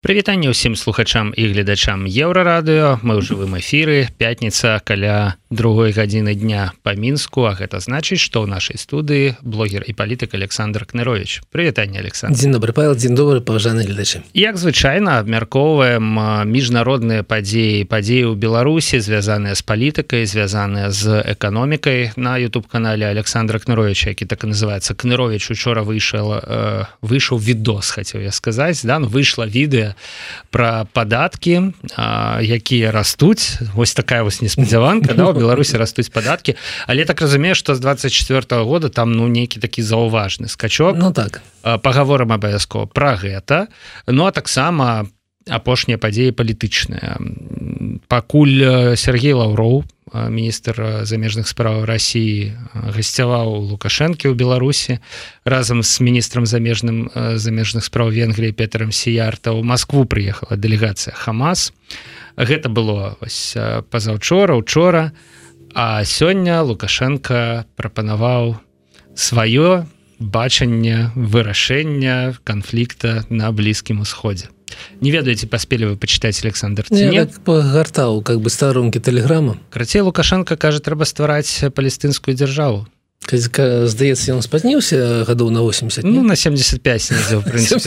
Прывітанне ўсім слухачам і гледачам еўрарадыё. Мы ў жывым эфіры. Пятніца каля другой гадзіны дня по мінску А гэта значыць што ў нашай студыі блогер і палітык Александр кнырович. Прывітанне Александр дзень добрый павел дзень добры паважаны гледачы як звычайна абмяркоўваем міжнародныя падзеі падзеі ў беларусі звязаныя з палітыкай звязаныя з эканомікай на youtube канале Александра кныровича які так і называется кнырович учора выйшаў э, выйшаў відос хацеў я сказаць да ну, выйшла відэа про падаткі якія растуць вось такая вось неспадзяванка да, беларусі растуць падаткі але так разумею что з 24 -го года там ну нейкі такі заўважны скачок Ну так. паговорам абавязкова про гэта ну а таксама апошнія падзеі палітычныя. Пакуль Сергей лаўроў міністр замежных справаў Росіі гасцяваў лукашэнкі ў Беларусі разам з міністрам замежным замежных справ Венгрыі Петром сіярта ў Москву прыехала дэлегацыя Хамас гэта было ось пазаўчора учора. А сёння лукашенко прапанаваў сваё бачанне вырашэння канфлікта на блізкім усходзе. Не ведаеце паспелі вы пачытаць Александр нет так пагартаў как бы старонкі тэлеграма. Крацей лукашенко кажа трэба ствараць палестынскую дзяржаву здаецца ён спазніўся гадоў на 80 ну, на 75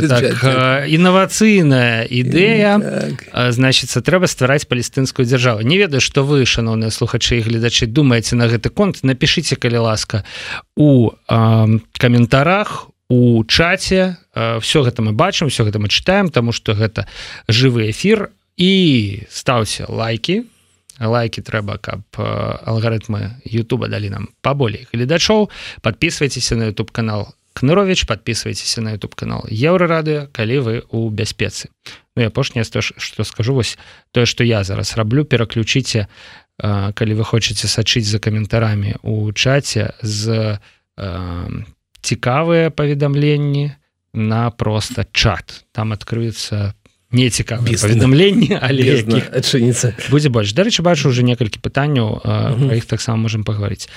так. інавацыйная ідэя так. значится трэба ствараць палестынскую дзяржаву не ведаю что вы шаноўныя слухачы і гледачы думаеце на гэты конт. Напишите калі ласка у э, каментарах у чаце. Все гэта мы бачым все гэта мы читаем тому что гэта жывы эфир і стаўся лайки лайки трэба каб алгарытмы Ютуба далі нам паболей гледачоў подписывайтеся на YouTube канал кнырович подписывайтеся на YouTube канал еўрарадыо калі вы у бяспецы Ну апошняе то что скажу вось тое что я зараз раблю пераключіце калі вы хочаце сачыць за каментарамі у чаце з цікавыя паведамленні на просто чат. Там открыецца не цікава паведамленні але адчыніцца будзе больш. Дарэчы бачу уже некалькі пытанняў про іх таксама можем паговорыць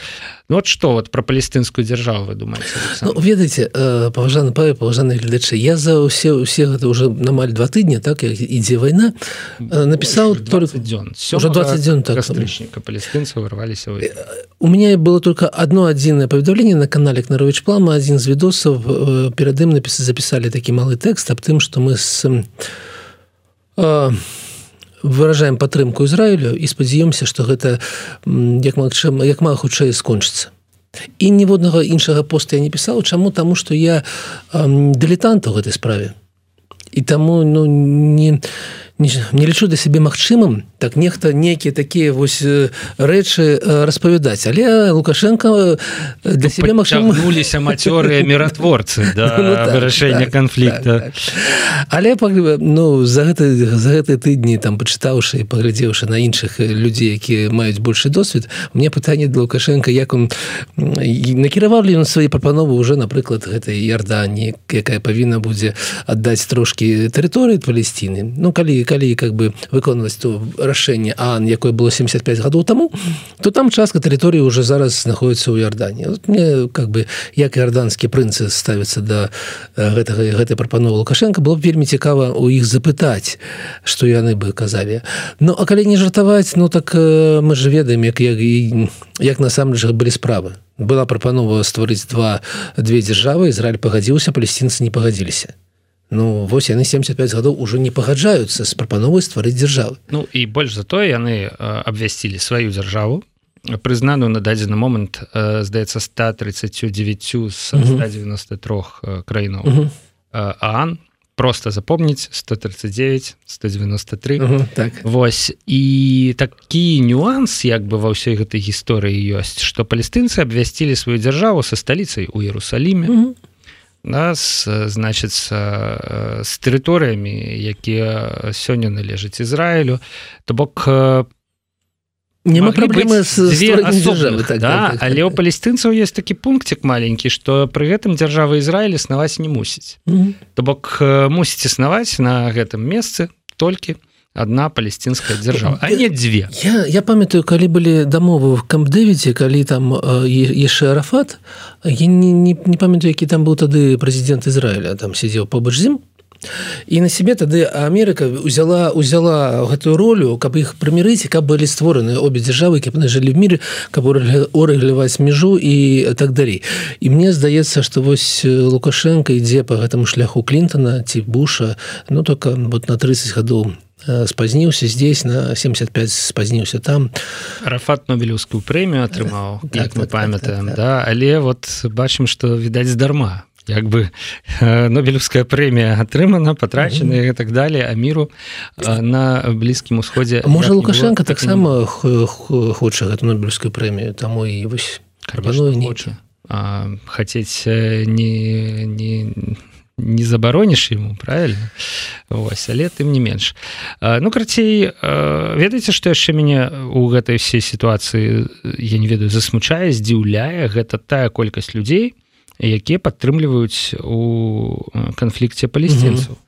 Ну вот что вот про палестынскую дзяржаву вы думаете ну, ведаеце паважаны па паважаны гледачы я за ўсе усе гэта уже намаль два тыдня так як ідзе вайна напісаў только дзён. Уже 20 дзён так палестынцы вырваліся у меня было только одно адзінае паведамленне на канале кнарович плама адзін з відосаў перад ім напісы запісалі такі малы тэкст аб тым что мы с выражаем падтрымку Ізраілю і спадзяёмся што гэта як магчым як мага хутчэй скончыцца. І ніводнага іншага поста я не пісаў. Чаму? Таму што я дылетант у гэтай справе. І таму ну не не, не лічу да сябе магчымым так нехта нейкія такія вось рэчы распавядаць. Але лукашенко для себе магчымуліся мацёрыя міратворцы да, ну, так, вырашэння так, канфлікта. так, так. але ну за гэта за гэты тыдні там пачытаўшы паглядзеўшы на іншых людзей якія маюць большы досвед мне пытанне для лукашенко як он накіраваў ли на свае прапановы уже напрыклад гэтай ярдані якая павінна будзе аддаць трошки тэрыторыі палесціны ну калі калі как бы выконваць то рашэнне а якое было 75 гадоў таму то там частка тэрыторыі уже зараз знаходіцца ў ярдані мне как бы як іорданскі прынцы ставіцца да гэтага гэтай прапановы лукашенко было б вельмі цікава у іх запытаць что яны бы казалі. Ну а калі не жартаваць ну так мы же ведаем як як як насамрэч былі справы. Была прапанова стварыць два две дзяржавы Ізраиль пагадзіўся палесцінцы не пагадзіліся Ну вось яны 75 гадоў уже не пагаджаюцца з прапановай стварыць дзяржавы Ну і больш за тое яны абвясцілі сваю дзяржаву прызнаную на дадзены момант здаецца 139 з 193 краінаў Аан просто запомніць 139 193 угу, так. Вось. І такі нюанс як бы ва ўсёй гэтай гісторыі ёсць што палестынцы абвясцілі сваю дзяржаву са сталіцай у Ерусаліме угу нас значится з тэрыторыямі якія сёння належаць Ізраілю то бок няма праблемы асобных, так, да, так, але так, у палестынцаў есть такі пунктик маленькі что пры гэтым дзяржава Ізраіль існаваць не мусіць. Mm -hmm. то бок мусіць існаваць на гэтым месцы толькі одна палестинская дзяржава а не дзве я, я памятаю калі былі дамовы в кампдэвіце калі там яшчэ арафат я не, не, не памятаю які там быў тады прэзідэнт Ізраіля там сидзеў побач з ім і на себе тады Амерыка узяла узяла гэтую ролю каб іх прымірыць каб былі створаны обе дзяржавы каб яны жылі в мире каб урэгуляваць мяжу і так далей і мне здаецца что вось лукашенко ідзе по гэтаму шляху клинтона ці буша ну только вот на 30 гадоў спазніўся здесь на 75 спазніўся там. Рафат нобелевскую прэмію атрымаў так, так, мы так, памятаем так, так, да. Але вот бачым что відаць здарма як бы нобелевская прэмія атрымана патрачана mm -hmm. так далее а миру на блізкім усходзе можа лукашенко таксама хоча гэту нобелевскую прэмію таму і вось хоча хацець не не не забароніш ему правильно? Вось, але тым не менш ну карцей ведаеце што яшчэ мяне у гэтай всей сітуацыі я не ведаю засмучае здзіўляе? Гэта тая колькасць людзей якія падтрымліваюць у канфлікце палесцінцаў mm -hmm.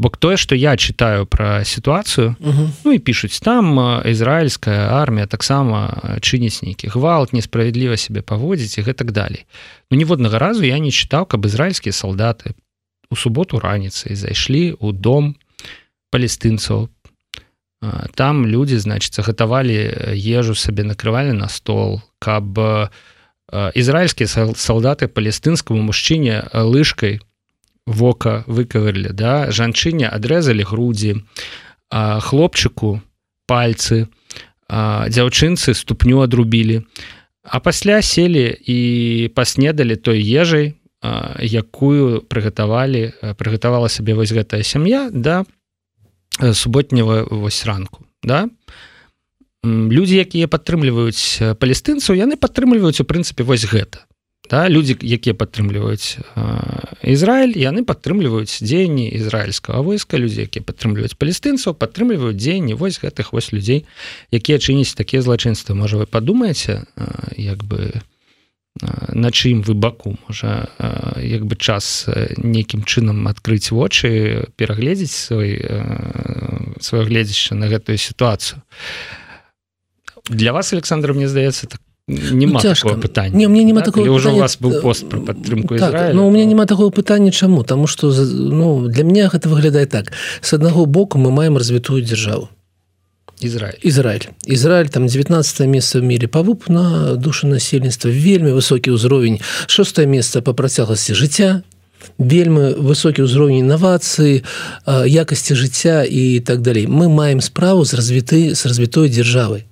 Бок тое што я читаю пра сітуацыю mm -hmm. ну і пішуць там ізраильская армія таксама чыніць нейкі гвалт несправядліва себе паводзіць і гэтак далей ну ніводнага разу я не чытаў каб ізраильскія салдаты у суботу раніцай зайшлі у дом палестынцаў там людзі значыцца гатавалі ежу сабе накрывалі на стол каб ізраильскія салдаты палестынскому мужчыне лыжкой вока выкавалі да жанчыне адрэзалі грудзі хлопчыку пальцы дзяўчынцы ступню адрубілі. А пасля селі і паснедалі той ежай якую прыгатавалі прыгатавала сабе вось гэтая сям'я да суботняга вось ранку да. Людзі якія падтрымліваюць палестынцаў яны падтрымліваюць у прынцыпе вось гэта да? людзі якія падтрымліваюць Ізраиль яны падтрымліваюць дзеянні ізраильскага войска людзі якія падтрымліваюць палестынцаў падтрымліваюць дзеянні вось гэтых вось людзей якія чыніць такія злачынствы можа вы падумаеце як бы на чым вы баку можа як бы час нейкім чынам адкрыць вочы перагледзець свой сваё гледзяшча на гэтую сітуацыю для вас александр мне здаецца так нема ну, пытання не мне няма так, такого уже у вас был пост про падтрымку так, Ну у меня няма такого пытання чаму тому что ну для меня гэта выглядае так. С аднаго боку мы маем развітую дзяржаву Ізраиль Ізраиль Ізраиль там 19 месца в мире павуп на душу насельніцтва вельмі высокі ўзровень шостое месца по працягласці жыцця вельмі высокі ўзровень інавацыі якасці жыцця і так далей мы маем справу з развіты з развітой дзяржавай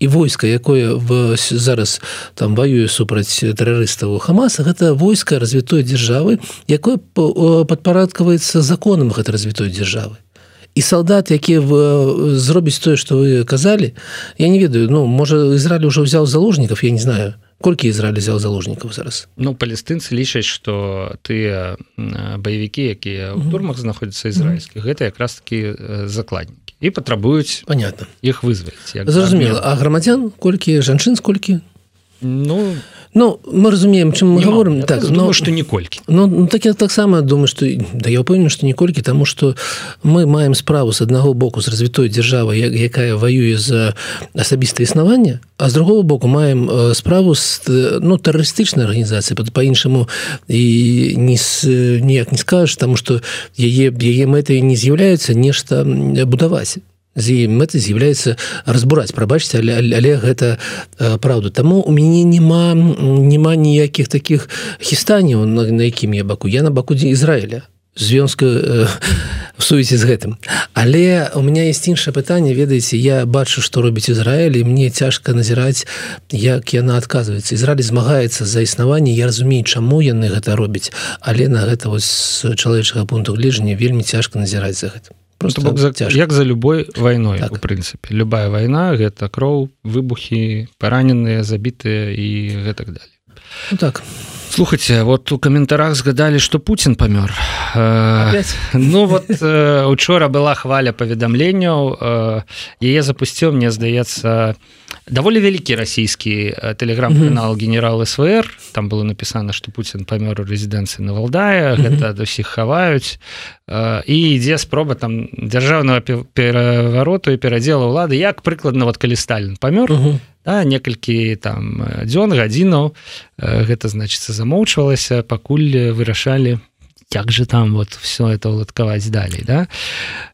і войска якое в зараз там воюе супраць тэрарыстаў хамаса гэта войска развітой дзяржавы якое падпарадкаваецца законам гэта развітой дзяржавы. І салдат які зробіць тое что вы казалі я не ведаю ну можа Ізраиль уже ўзяў заложнікаў я не знаю колькі Ізраиль взял заложнікаў зараз? Ну палестынцы лічаць что тыя баевікі якія ў турмах знаходзяцца ізраильскіх гэта якраз таки закладнікі і патрабуюць понятно. іх вызваць зразумела. а грамадзян колькі жанчын сколькі ну Ну мы разумеем чым мы говорим так но что ніколькі Ну, ну так я таксама думаю что да я упэўнен что ніколькі тому что мы маем справу с аднаго боку з развітой дзяржавы якая воюе за асабістае існаванне а з другого боку маем э, справу с ну тэрарыстычнай арганізацыі под по-іншаму і не ніяк не скажешь тому что яе яе мэтай не з'яўляецца нешта будаваць з мэты з'яўляецца разбураць прабачце але, але гэта праўда. Таму у мяне няма няма ніякіх таких хістанняў на, на якім я баку. Я на баку дзе Ізраіля звёнска э, сувязі з гэтым. Але у меня есть іншае пытанне. Ведаеце я бачу што робіць Ізраіль і мне цяжка назіраць як яна адказваецца. Ізраіль змагаецца за існаванне. Я разумею чаму яны гэта робяць але на гэта вось чалавечага пункту гледжання вельмі цяжка назіраць за гэтым просто бок за як за любой вайной так. у прынцыпе любая вайна гэта кроў выбухі параненыя забітыя і гэтак далее. Ну, так слухайте вот у каментарах згадалі что Путін памёр э, ну вот э, учора была хваля паведамленняў э, яе запусціў мне здаецца даволі вялікі расійскі тэлеграм-канал генерал свр там было написано что Путін памёр у рэзідэнцыі на валдае гэта ад усіх хаваюць і ідзе спроба там дзяржаўнага перавароту і перадзела ўлады як прыкладна вот калі Сталін памёр то да, некалькі там дзён гадзінаў гэта значыцца замоўчвалася пакуль вырашалі як же там вот все это уладкаваць далей да.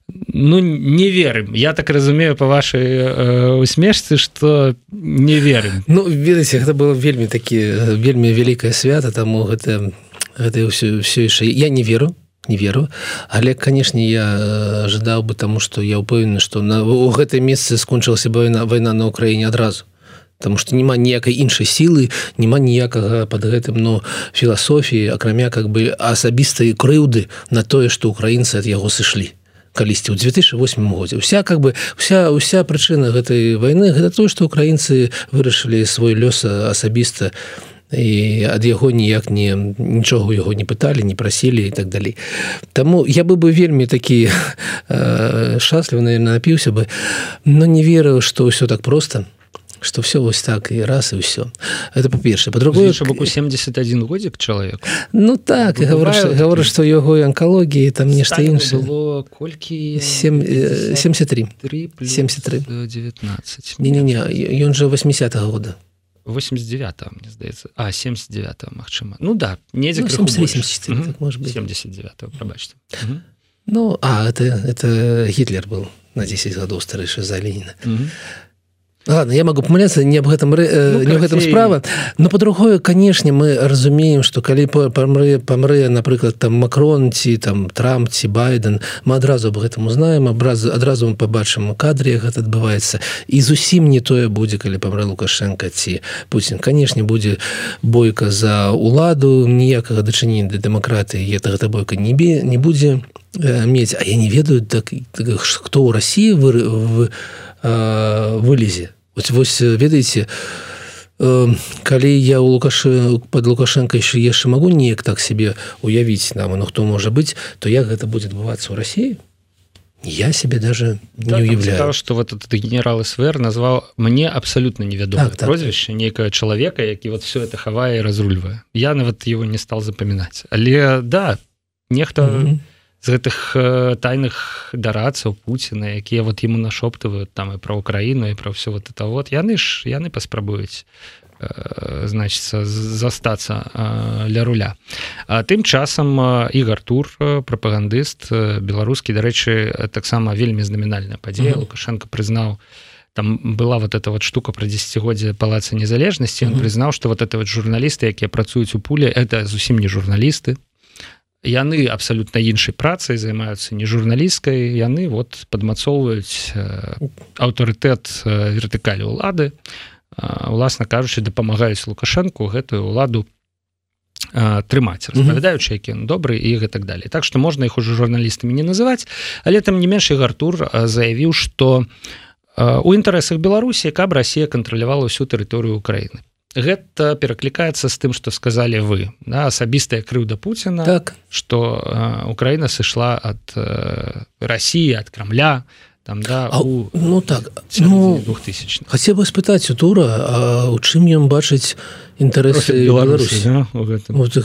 Ну не верым. Я так разумею по вашай э, усмешцы что не верым. Ну ведаце гэта было вельмі такі вельмі вялікае свята таму гэта гэта ўсё все яшчэ я не веру не веру але канешне я ожидаў бы таму что я упэўнены что на у гэтай месцы скончылася война война на Украіне адразу Таму што няма ніякай іншай сілы няма ніякага под гэтым но філасофіі акрамя как бы асабістай крыўды на тое што украінцы ад яго сышлі калісьці ў 2008 годзе. Вся как бы вся уся прычына гэтай войны гэта то што украінцы вырашылі свой лёс асабіста і ад яго ніяк не нічога яго не пыталі не прасілі і так далей. Таму я бы бы вельмі такі э, шчаслівы наверное напіўся бы но не верыў што ўсё так просто что все вось так і раз і ўсё это по-перша по-другое боку 71 годзік чалавек Ну так і говорю говорю что яго онкалогіі там нешта інша колькі 73 73 19 не не не ён же 80 -го года 89 мне здаецца а 79 Мачыма Ну да недзе ну, 79 пробачьте. Ну а это это гітлер был на 10 гадоў старэйшы за Леніна Ладно, я могу помыляться не об этом э, ну, не в этом справа. но по-другое конечно мы разумеем что калі помры помры напрыклад там макрон ці там трамп ці байден мы адразу об гэтым узнаем абраз адразу мы побачым кадре гэта адбываецца і зусім не тое будзе калі помрэ лукашенко ці Путін канешне будзе бойка за уладу ніякага дачынення да дэмакратыі это гэта бойка небе не будзе мець. А я не ведаю так, так хто ў Росіі вы в вылезе Вось, вось ведаеце э, калі я у лукашы под лукашенко еще яшчэ могу неяк так себе уявіць нам ну хто можа быть то як гэта будет адбывацца ў России. Я себе даже да, не уявляю. что вот этот генерал СВР назвал мне абсолютно невядомо так, так, прозвище так. нейкага человека які вот все это хавае разрульвае я нават его не стал запоминать. Але да нехто mm -hmm з гэтых э, тайных дарацаў Пуціна якія вот ему нашоптывают там і про Украіну і про все вот это вот яны ж яны паспрабуюць э, значится застацца э, ля руля а тым часам ігар тур прапагандыст беларускі дарэчы таксама вельмі знамінальная падзея mm -hmm. лукашенко прызнаў там была вот эта вот штука про десятгоддзе палаца незалежнасці mm -hmm. прызнаў что вот это вот журналісты якія працуюць у пуле это зусім не журналісты яны абсалютна іншай працай займаюцца не журналісткай яны вот падмацоўваюць аўтарытэт вертыкалі ўлады. Уласна кажучы дапамагаюць лукашэнку гэтую ўладу трымаць распавядаючы які добры і гэтак далей. Так што можна іх ужо журналістамі не называць але там не менш гартур заявіў што у інтарэсах беларусі каб Росія кантралявала ўсю тэрыторыю Украіны гэта пераклікаецца з тым что сказали вы да, асабістая крыўда Пуціна так. что э, Украіна сышла от э, России от крамля там да а, у, ну так ну, 2000 хотел бы спытаць у тура у чым ён бачыць інтарэсы Беларусі? Да,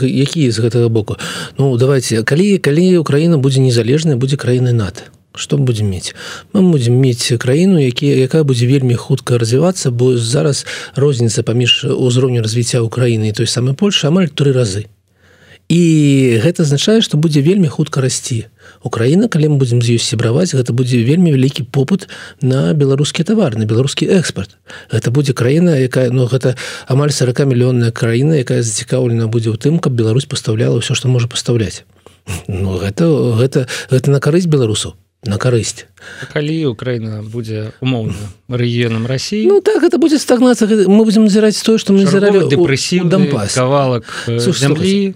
які з гэтага боку? Ну давайте калі калі Украіна будзе незалежная будзе краіны НАТО что будем мець мы будем мець краіну які якая будзе вельмі хутка развівацца бо зараз розніца паміж узроўню развіцця Украіны той самы Польша амаль тры разы. І гэта азначае что будзе вельмі хутка расці. Украіна калі мы будзем з ёй сябраваць гэта будзе вельмі вялікі попыт на беларускі тавар на беларускі экспорт гэта будзе краіна якая ну гэта амаль 40 мільённая краіна якая зацікаўлена будзе ў тым каб Беларусь пастаўляла ўсё што можа пастаўляць. Ну гэта гэта гэта на карысць беларусаў на карысць калі Украіна будзе умоўна рэгіёнам Росіі Ну так это будзе стагнацыя мы будзем назіраць тое што мы назіралі дэпрэсіў дампас кавалак зямлі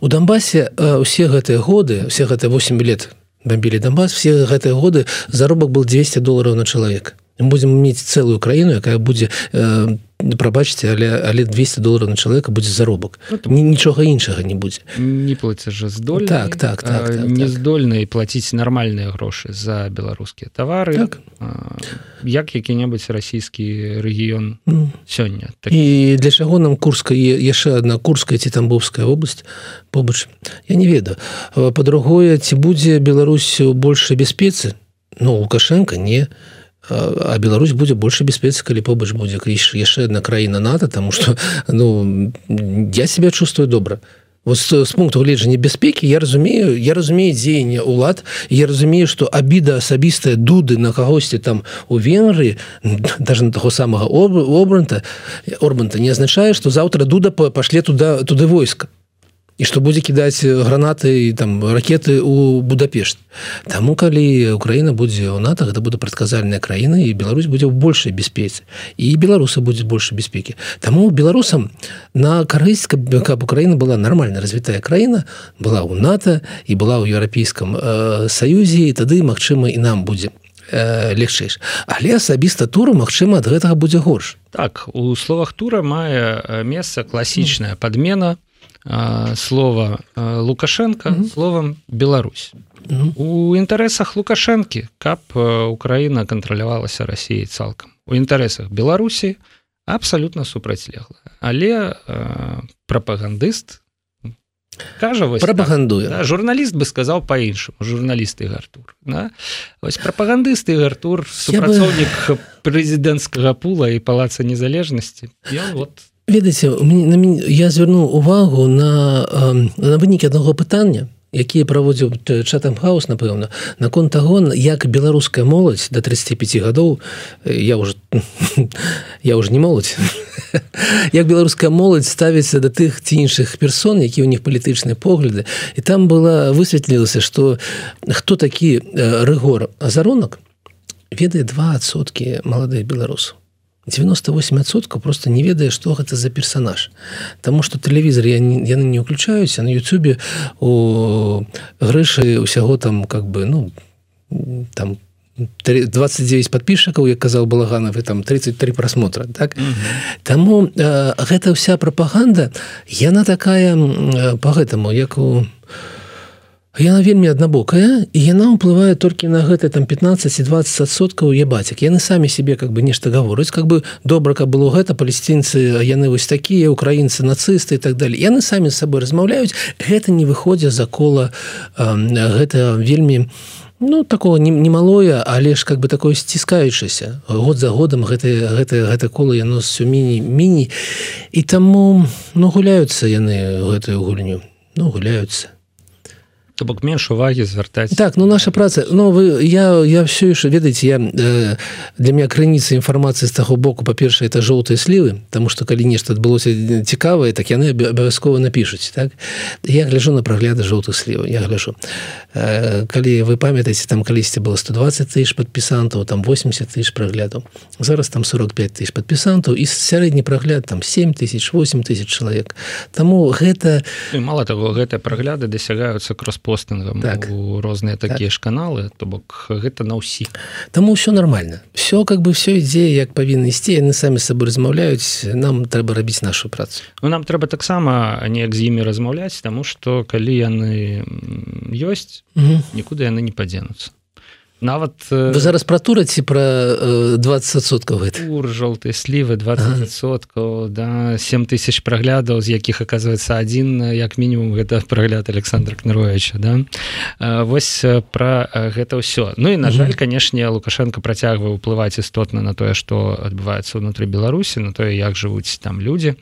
у дамбасе усе гэтыя годы все гэтыя 8 лет бомбілі дамбас все гэтыя годы заробак был 200 долларов на чалавек будзем мець цэлую краіну якая будзе э, прабачце але але 200 долларов на чалавека будзе заробак ну, нічога іншага не будзе не плаце же здоль так так, так, так не так. здольны плаціць нармальныя грошы за беларускія тавары так. як які-небудзь расійскі рэгіён mm. сёння так. і для чаго нам курска яшчэ одна курская ці тамбовская область. Побач я не ведаю. По-другое ці будзе Беларусь большай бяспецы Ну лукашенко не а Беларусь будзе больше бяспецы калі побач будзе крыш яшчэ одна краіна НАТО тому что ну я себя чувствую добра вот з, з пункту гледжання бяспекі я разумею я разумею дзеянне ўлад я разумею что абіда асабістая дуды на кагосьці там у венгры даже на таго самага обранта орбанта не азначае что заўтра дуда пашле туда туды войска і што будзе кідаць гранаты там ракеты у Будапешт. Таму калі Украіна будзе ў НАТО гэта будзе прадказальная краіна і Беларусь будзе ў большай бяспецы і беларусы будзе больше бяспекі Таму беларусам на карысць каб, каб Украіна была нормально развітая краіна была ў НАТО і была ў еўрапейском э, саюзе і тады Мачыма і нам будзе э, легчэйш але асабіста тура Мачыма ад гэтага будзе горш. Так у словах тура мае месца класічная подмена. у слова лукашенко mm -hmm. словом Беларусь mm -hmm. у інтарэсах лукашэнкі каб Украіна кантралявалася Росіяй цалкам у інтарэсах Беларусі абсалютна супрацьлегла але э, прапагандыст кажа вось прапагандуе так, да, журналіст бы сказаў по-іншаму журналісты Гартур да? вось прапагандысты Гартур супрацоўнік бы... прэзідэнцкага пула і палаца незалежнасці вот ведаце я звярнуў увагу на на вынікі аднаго пытання якія праводзіў чатам хаус напэўна наконт таго як беларуская моладзь до 35 гадоў я уже я уже не моладзь як беларуская моладзь ставіцца да тых ці іншых персон які ў них палітычныя погляды і там была высветлілася что хто такі рэгор азаронак ведае двасоткі маладых беларусаў 98соткаў просто не ведае что гэта за персонаж Таму что тэлевізор я яны не уключаюся на Ютубе у грышы усяго там как бы ну там 29 подписчикаў як казаў балаганов и там 33 просмотра так mm -hmm. Таму э, гэта вся пропаганда яна такая э, по гэтаму як у Яна вельмі аднабокая і яна ўплывае толькі на гэта там 15 і 20 адсоткаў я бацік яны самі себе как бы нешта гавораць. Как бы добра каб было гэта палесцінцы яны вось такія украінцы нацысты і так далее яны самі з сабой размаўляюць. Гэта не выходзя за кола э, гэта вельмі ну такого немалое але ж как бы такое сціскаючыся. Год за годам гэта гэта гэта кола яно все міні міні. І таму ну гуляюцца яны гэтую гульню. Ну гуляюцца то бок менш увагі звяртаць. Так ну наша праца но ну, вы я я все яшчэ ведаеце я э, для меня крыніца інфармацыі з таго боку па-першае это жоўтыя слівы тому что калі нешта адбылося цікавае так яны абавязкова напішуць так? Я гляжу на прагляды жоўтых сліваў я гляжу. Э, калі вы памятаеце там калісьці было 120 тысяч подпісантаў там 80 тысяч праглядаў зараз там 45 тысяч подпісантаў і сярэдні прагляд там 7 тысяч 8 тысяч чалавек. Таму гэта ну, мало того гэтыя прагляды дасягаюцца кросс постынгам так. у розныя такія так. ж каналы то бок гэта на ўсіх. Таму ўсё нормально все как бы все ідзе як павінны ісці яны самі сабой размаўляюць нам трэба рабіць нашу працу. Ну нам трэба таксама неяк з імі размаўляць тому что калі яны ёсць нікуды яны не падзенуцца нават Вы зараз пра тура ці пра 20соткаў тур жоўтыя слівы 20соткаў да 7 тысяч праглядаў з якіх оказывается один як мінімум гэта прагляд Александра кнаровича да. Вось пра гэта ўсё. Ну і на жаль канешне лукашенко працягвае ўплываць істотна на тое што адбываецца ўнутры беларусі на тое як жывуць там людзі.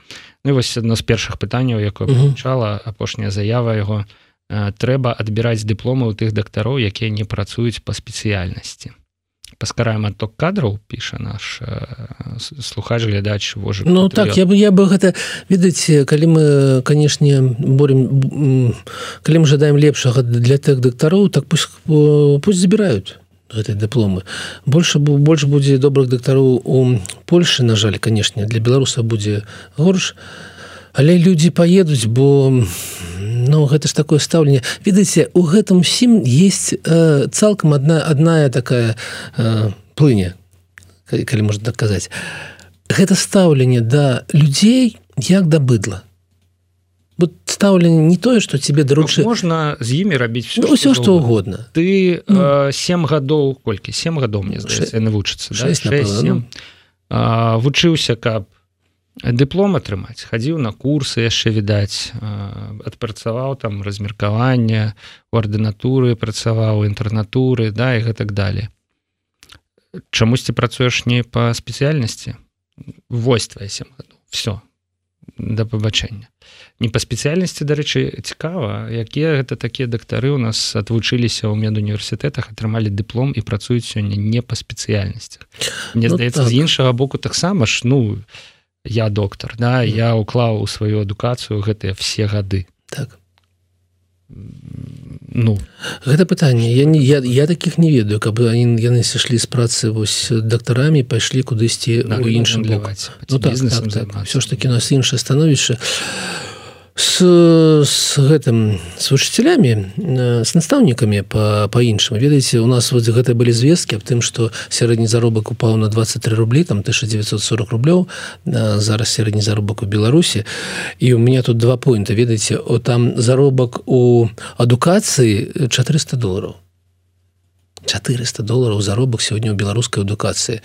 Ну вось адно з першых пытанняў якое пачала апошняя заява яго. на трэба адбіраць дыпломы ў тых дактароў якія не працуюць па спецыяльнасці паскараем отток кадраў піша наш слухач глядач вожа Ну так я бы я бы гэта ведаеце калі мы канешне борем калі мы жадаем лепшага для тых дактароў так пусть пусть забіраюць гэтай дыпломы больше больш будзе добрых дактароў у Польшы на жаль канешне для беларуса будзе горш але людзі поедуць бо Ну гэта ж такое стаўленне. Ведаеце у гэтым усім есть э, цалкам одна одна такая э, плыня калі, можна даказаць гэта стаўленне да людзей як да быдла. Стаўленне не тое что тебе даручы. можна з імі рабіць все, ну, все что угодно ты ну, 7 гадоў колькі? 7 гадоў мне здаецца навучыцца да? ну. вучыўся каб дыплом атрымаць хадзіў на курсы яшчэ відаць адпрацаваў там размеркаванне у ардынатуры працаваў інтэрнатуры да і гэтак далее. Чамусьці працуеш не па спецыяльнасці вось твоя все да пабачэння не па спецыяльнасці дарэчы цікава якія гэта такія дактары у нас адвучыліся ў медуніверсітэтах атрымалі дыплом і працуюць сёння не па спецыяльнасцях Мне ну, здаецца так. з іншага боку таксама ж ну я доктар да? Я уклаў у сваю адукацыю гэтыя все гады. Так. Ну. Гэта пытанне. Я не я, я таких не ведаю. Каб яны сышлі з працы вось дактарамі пайшлі кудысьці у іншым ну, так, так, так. все ж таки у нас іншае становішча с, с гэтым с вучителями с настаўнікамі по по-іншаму ведаеце у нас вот гэта былі звесткі аб тым что сярэдні заробак упаў на 23 рублей там 1940 рублёў зараз сярэдні заробак у беларусі. І у меня тут два поинта ведаеце о там заробак у адукацыі 400 долларов 400 долларов заробак сегодня у беларускай адукацыі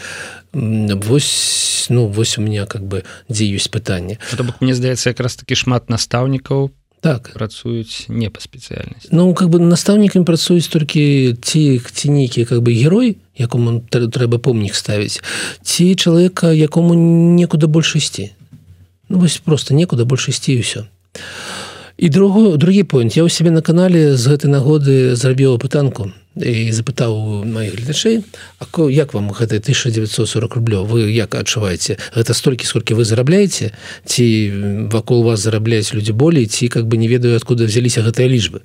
вось ну вось у меня как бы дзе ёсць пытанне мне здаецца якраз таки шмат настаўнікаў так працуюць не па спецыяльнасці Ну как бы настаўнікам працуюць толькі ці ці нейкі как бы герой якому трэба помнік ставіць ці чалавека якому некуда больш ісці ну, вось просто некуда больш ісці ўсё і другой другі пойнт я ў сябе на канале з гэтай нагоды зрабіў пытанку і запытаў маіх гледачэй А як вам гэта 1940 рублё вы як адчуваеце? Гэта столькі сколькі вы зарабляеце? Ці вакол вас зарабляюць людзі болей? Ці как бы не ведаю откуда взяліся гэтыя лічбы?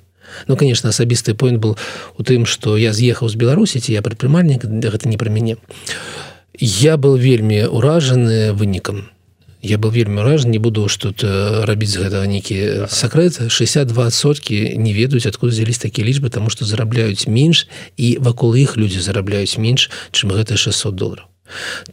Ну конечно асабісты пойнт был у тым что я з'ехаў з беларусі ці я прадпрымальнік гэта не пра мяне. Я был вельмі ўражаны вынікам я был вельмі ражан не буду ж тут э, рабіць гэта нейкі сакрэт. 62 соткі не ведаюць адкуль взялись такія лічбы тому что зарабляюць менш і вакол іх людзі зарабляюць менш чым гэта 600 долларов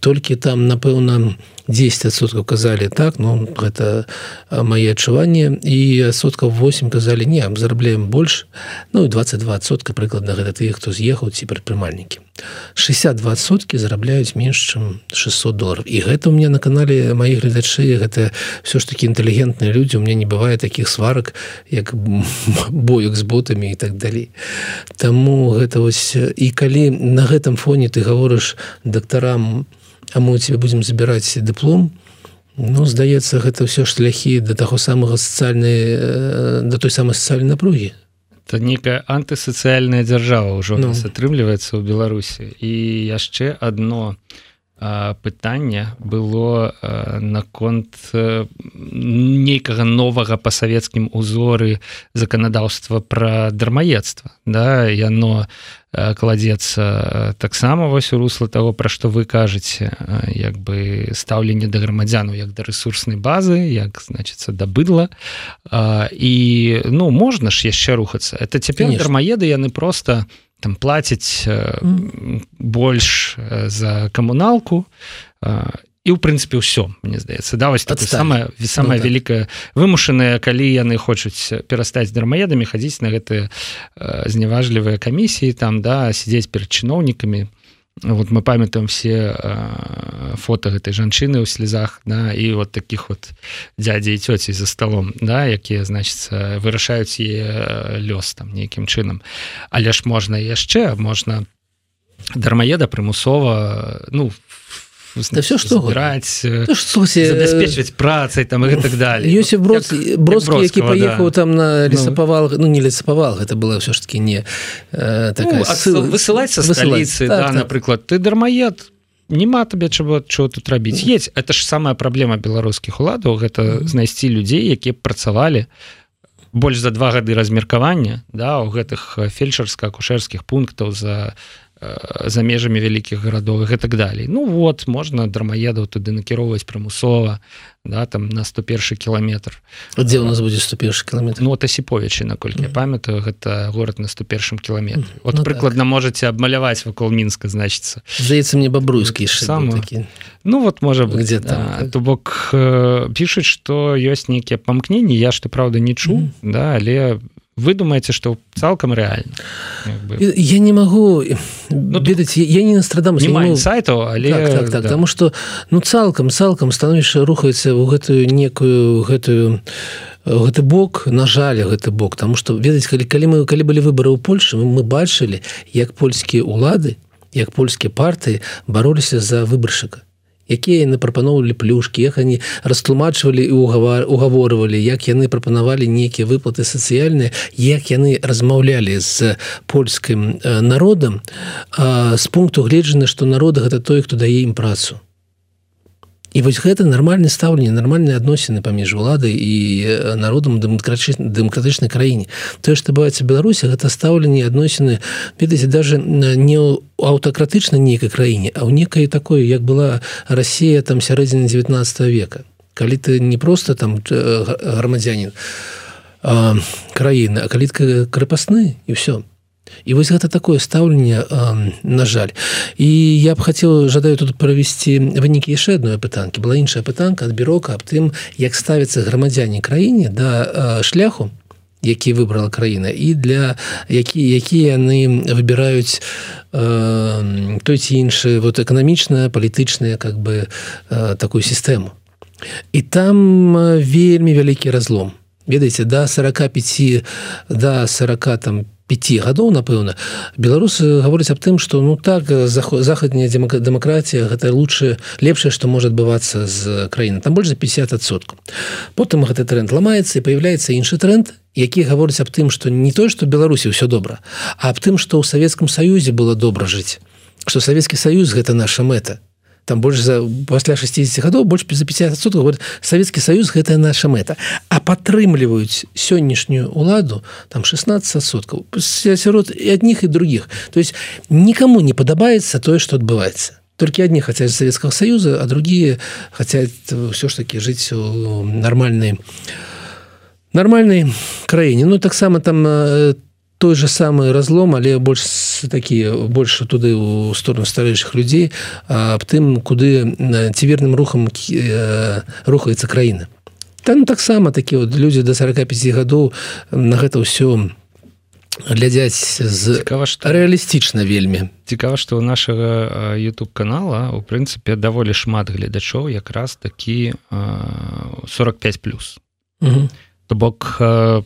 толькі там напэўна 10соткаў казалі так но ну, гэта мае адчуванне і соткаў 8 казалі не зарабляем больш ну і 22сотка прыкладна гэта тых хто з'ехаў ці прадпрымальнікі 62 соткі зарабляюць менш чым 600 долларов. І гэта у меня на канале маіх гледачы гэта все ж таки інтэлігентныя людзі у меня не бывае таких сварак як боек з ботамі і так далей Таму гэта вось і калі на гэтым фоне ты гаворыш дактарам а мы у тебе будем забираць дыплом ну здаецца гэта все шляхі до таго самага сацыяльнай э, да той самой сацыяльнай напругі то некая антысацыяльная дзяржава ўжо ну. атрымліваецца ў беларусі і яшчэ одно пытанне было наконт нейкага новага па савецкім узоры заканадаўства пра дармаедства. Да яно кладзецца таксама вось у русло того пра што вы кажаце як бы стаўленне да грамадзяну як да ресурснай базы як значится да быдла. І ну можна ж яшчэ рухацца. Это цяпер дармаеды яны просто там плацяць mm. больш за камуналку і ў прынцыпе ўсё мне здаецца да вось так самая самая ну, вялікая так. вымушаная калі яны хочуць перастаць дармаедамі хадзіць на гэтыя зняважлівыя камісіі там да сядзець перад чыноўнікамі вот мы памятаем все э, фото гэтай жанчыны ў слезах да і вот таких вот дядзі і цёці за столом да якія значится вырашаюць е лёс там нейкім чынам. Але ж можна яшчэ можна дармаеда прымусова ну в да все что браць забяспечваць працай там і так далее. Йосиф брод бродскі які паехаў там на лесапавал ну не лесапавал гэта было все ж таки не э, такая ну, высылаць са сталіцы так, да, так. напрыклад ты дармаед няма табе чаго чого тут рабіць есть это ж самая праблема беларускіх уладаў гэта знайсці людзей якія працавалі больш за два гады размеркавання да у гэтых фельчарска-акушэрскіх пунктаў за за межамі вялікіх гарадовых і так далей Ну вот можна дармаедаў туды накіроўваць прымусова да там на 101 кіламетр дзе у нас будзе 101 кіламетр Ну асіповічы наколькі mm -hmm. памятаю гэта город на 101 кіламетр вот ну, прыкладна так. можете абмаляваць вакол мінска значится. Здаецца мне бабруйскі сам Ну вот можа быть где там да, то бок э, пішуць что ёсць нейкія памкненні я что правда не чу mm -hmm. да але вы думаете что цалкам реально? Я не могу ну, ведаць я не настрадам сайту але так, так, так, да. потому что ну цалкам цалкам становішча рухаецца ў гэтую некую гэтую гэты бок на жаль гэты бок. Тому что ведаць калі калі мы калі былі выборы ў Польшы мы бачылі як польскія улады як польскія партыі бароліся за выбаршчыка якія яны прапаноўвалі плюшки як они растлумачвалі і угаворвалі як яны прапанавалі нейкія выплаты сацыяльныя як яны размаўлялі з польскім народам. З пункту гледжаны што народ гэта той хто дае ім працу і вось гэта нармальны стаўленне нармальныя адносіны паміж уладай і народам дэмакратычнай краіне тое што бываецца беларусі гэта стаўленне адносіны ведаеце даже не аўтакратычна нейкай краіне а ў некай такой як была Росія там сярэдзіны 19 века. Калі ты не просто там грамадзянин краіны а калітка крапасны і все і вось гэта такое стаўленне на жаль. І я б хацеў жадаю тут правесці вынікі яшчэ адной пытанкі была іншая пытанка ад бюрока аб тым як ставіцца грамадзяне краіне да шляху які выбрала краіна і для які якія яны выбіраюць э, той ці іншы вот эканамічная палітычная как бы э, такую сістэму і там вельмі вялікі разлом. Ведаеце да 45 да 40 там 5 пяти гадоў напэўна. Беларусы гавораць аб тым что ну так захадняя дэмакратія гэта лучше лепшае что может адбывацца з краіны там больш за 50сот потым гэты тренд ламаецца і появляецца іншы тренд які гаворыць аб тым что не той что беларусі все добра а аб тым что ў савецкам саюзе было добра жыць. Что савецкі саюз гэта наша мэта там больш за пасля 60 гадоў больш за 50 вот Савецкі Саюз гэтая наша мэта а падтрымліваюць сённяшнюю уладу там 16 соткаў сярод і адних і других. То есть никому не падабаецца тое что адбываецца только одни хотя Советского Союза а другие хотят все ж таки жить у нормальной нормальной краіне ну таксама там там той же самый разлом але больш такие больше туды у сторону старэйшых людзей аб тым куды ціверным рухам рухаецца краіна. Там таксама такі вот люди до 45 гадоў на гэта ўсё глядзяць з цікава што рэалістычна вельмі. Цікава што у нашага youtube канала у прынцыпе даволі шмат гледачоў якраз такі 45 плюс. То бок по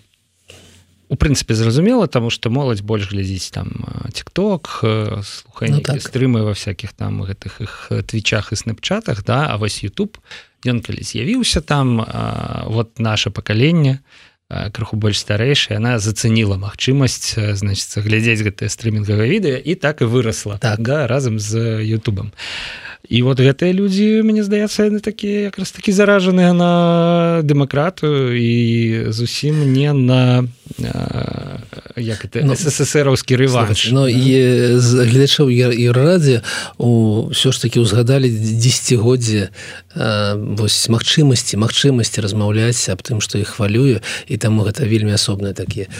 у прынцыпе зразумела тому что моладзь больш глядзіць там тикток слухай ну, так. стрымы во всяких там гэтых их твічах і снапчатах да а вось YouTube ён калі з'явіўся там а, вот наше пакаленне крыху больш старэйшая она зацаніла магчымасць значится глядзець гэтае стрымінгавае відэа і так і выросла так да разам з Ютубам а і вот гэтыя людзі мне здаецца яны такія якраз такі заражаныя на дэмакратыю і зусім не на як это ну, сссраўскі рэванш. но і гледачоў радзе ўсё ж таки ўзгадалі десятгоддзе вось магчымасці магчымасці размаўляць аб тым што іх хвалюю і таму гэта вельмі асобныя такія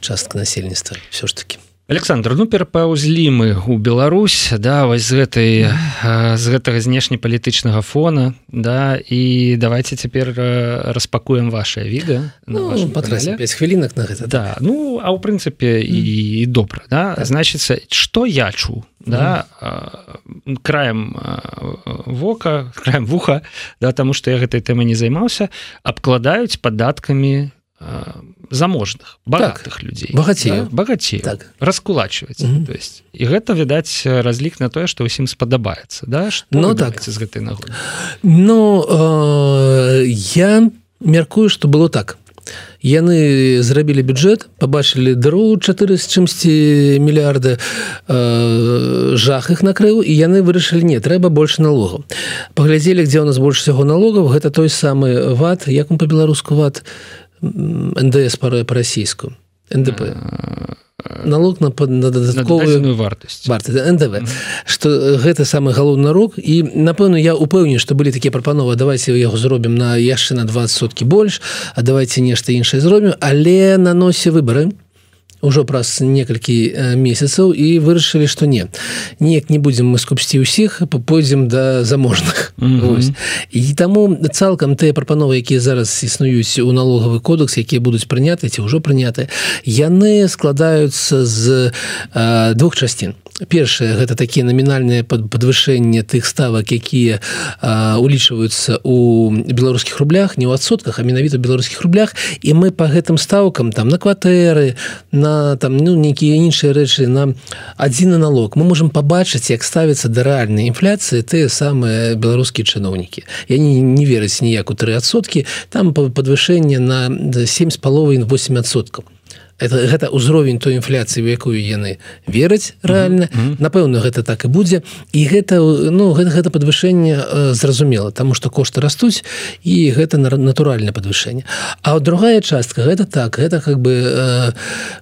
частка насельніцтва все ж таки Александр ну перапаўзлі мы у Беларусь да вось з гэтай з гэтага знешнепалітычнага фона да і давайте цяпер распакуем ваше відэа ну, 5 хвілінак на гэта да ну а ў прынцыпе і, і добра да. Так. значится что я чу да mm. краем вока краем вуха да таму что я гэтай тэмы не займаўся абкладаюць падаткамі заможных богатых так, людзей багацей да? багацей так. раскулачваць mm -hmm. то есть і гэта відаць разлік на тое што ўсім спадабаецца да? Что ну так. з гэтай нагоды? Ну э, я мяркую что было так. Яны зрабілі бюджет побачылі дроу 4 з чымсьці мільярда э, жах их накрыў і яны вырашылі не трэба больше налогаў паглядзелі где у нас больш всего налогаў гэта той самы ват як он по-беларуску ват то НДС по-расійску НДП. Налог на на дадатковую вартасць варты НДВ. Что гэта самы галоўны рок. І напэўна я упэўню что былі такія прапановы давайте яго зробім на яшчэ на 20 соткі больш а давайте нешта іншае зробім. Але на носе выборы то ўжо праз некалькі месяцаў і вырашылі што не неяк не будзем мы скупсці ўсіх пойдзем да заможных. Mm -hmm. і таму цалкам тыя прапановы якія зараз існуюць у налогавы кодекс якія будуць прыняты ці ўжо прыняты яны складаюцца з а, двух часцін першае гэта такія намінальныя подвышэнне тых ставак якія улічваюцца у беларускіх рублях не ў адсотках а менавіта беларускіх рублях. І мы по гэтым стаўкам там на кватэры на там ну нейкія іншыя рэчы нам адзіны налог мы можемм пабачыць як ставіцца да рэальнай інфляцыі тыя самыя беларускія чыноўнікі. Я не, не верыць ніяк у трыадсоткі там подвышэнне на 7 з паловай 8соткаў это гэта ўзровень той інфляцыі в якую яны вераць рэальна. Mm -hmm. напэўна гэта так і будзе. І гэта ну гэта гэта подвышэнне э, зразумела тому что кошты растуць і гэта натуральное подвышэнне а вот другая частка гэта так гэта как бы э,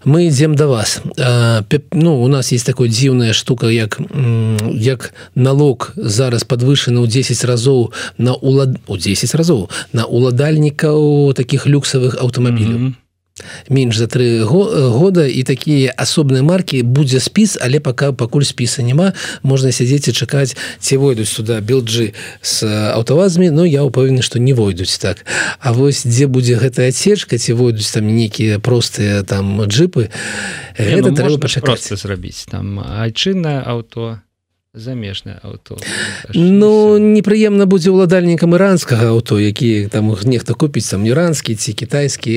мы ідзем до вас. Э, ну у нас есть такой дзіўная штука як як налог зараз подвышаны ў 10 разоў на улад у 10 разоў на уладальнікаў таких люксавых аўтамабіляў mm -hmm менш за три года і такія асобныя маркі будзе спіс але пока пакуль спіса няма можна сядзець і чакаць ці войдуць сюда белджы с аўтавазмі но я упэўнены что не войдуць так. А вось дзе будзе гэтая отсечка ці войдуць там нейкія простыя там джипы гэта ну, трэба пачакаць зрабіць там айчыннае аўто замежнае аўто. Ну непрыемна будзе ўладальнікам іранскага аўто які там нехта купіць там іранскі ці кітайскі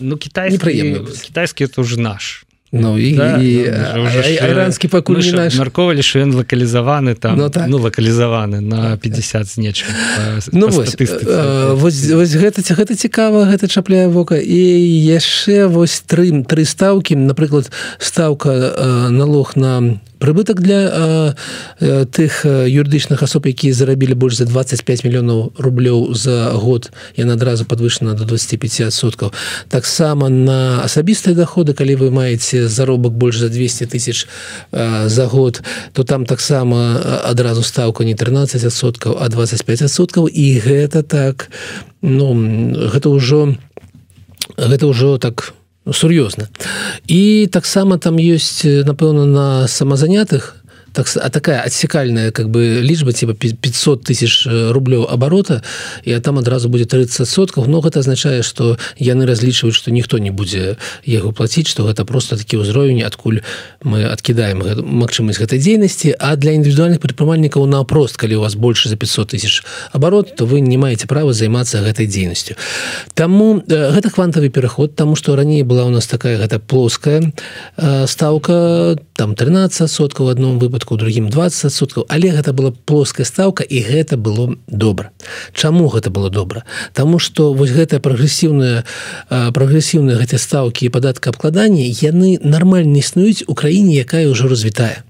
ну кітай непрыемна кітайскі это уже наш. Ну і, да, і іранскі пакуль марковалі що ён лакалізаваны там ну, так. ну лакалізаваны на 50 з неч ну, вось, вось, вось гэта гэта цікава гэта чапляе вока. І яшчэ вось тры тры стаўкі напрыклад стаўка налог на прыбытак для э, тых юрыдычных асоб якія зарабілі больш за 25 мільёнаў рублёў за год. Яна адразу подвышана до 25соткаў таксама на асабістыя доходы калі вы маеце заробак больш за 200 тысяч э, за год то там таксама адразу ставка не 13соткаў а 25соткаў і гэта так ну гэта ўжо гэта ўжо так у сур'ёзна і таксама там ёсць напэўна на самазанятых так а такая адсекальная как бы лічба типа 500 тысяч э, рублёў оборота і там адразу будет 30 соткаў но гэта азначае что яны разлічваюць что ніхто не будзе яго платіць что гэта просто такі ўзровень адкуль мы откидаем магчымасць гэтай дзейнасці а для індывідуальных прадпрымальнікаў напрост калі у вас больше за 500 тысяч оборот то вы не маете права займацца гэтай дзейнасцю Таму э, гэта квантавы пераход тому что раней была у нас такая гэта плоская э, ставка там 13 соткаў одном выпадку адсоткаў другим 20 соткаў але гэта была плоская стаўка і гэта было добра. Чаму гэта было добра? Таму что вось гэтая прагрэсіўная прагрэсіўная гэтай стаўкі і падатка абкладання яны нармальна існуюць у краіне якая ўжо развітая.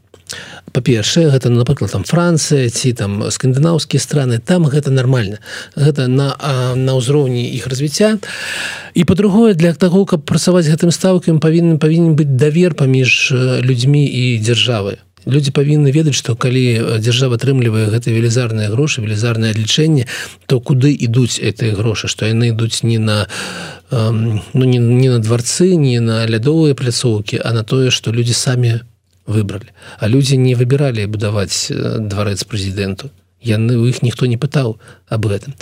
Па-першае гэта напрыклад там Францыя ці там скандынаўскія страны там гэта нормально гэта на на ўзроўні іх развіцця. І по-другое для таго каб працаваць гэтым стаўкам павінен павінен быць давер паміж людзьмі і дзяржавы люди павінны ведаць что калі дзяржава атрымлівае гэта велізарныя грошы велізарнае адлічэнне то куды ідуць этой грошы? Что яны ідуць не на ну не, не на дворцы не на лядовыя пляцоўкі а на тое что люди самі выбрали а люди не выбіралі будаваць дварэц прэзідэнту яны у іх ніхто не пытаў об этом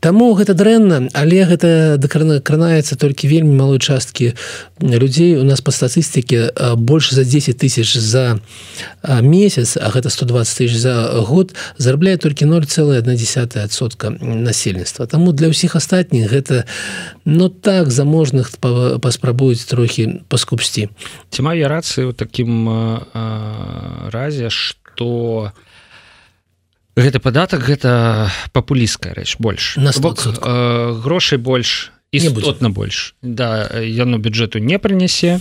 Таму гэта дрэнна але гэта кранаецца толькі вельмі малой часткі людзей. У нас по статыстыке больше за 10 тысяч за месяц а гэта 120 тысяч за год зарабляе толькі 0,1сотка насельніцтва. Таму для ўсіх астатніх гэта но ну, так заможных паспрабуюць трохі паскупсці. Ці маю рацыю таким разе что у гэты падатак гэта папулістская рэч больш. Бок э, грошай больш істотна больш. Да яно бюджэту не прынясе.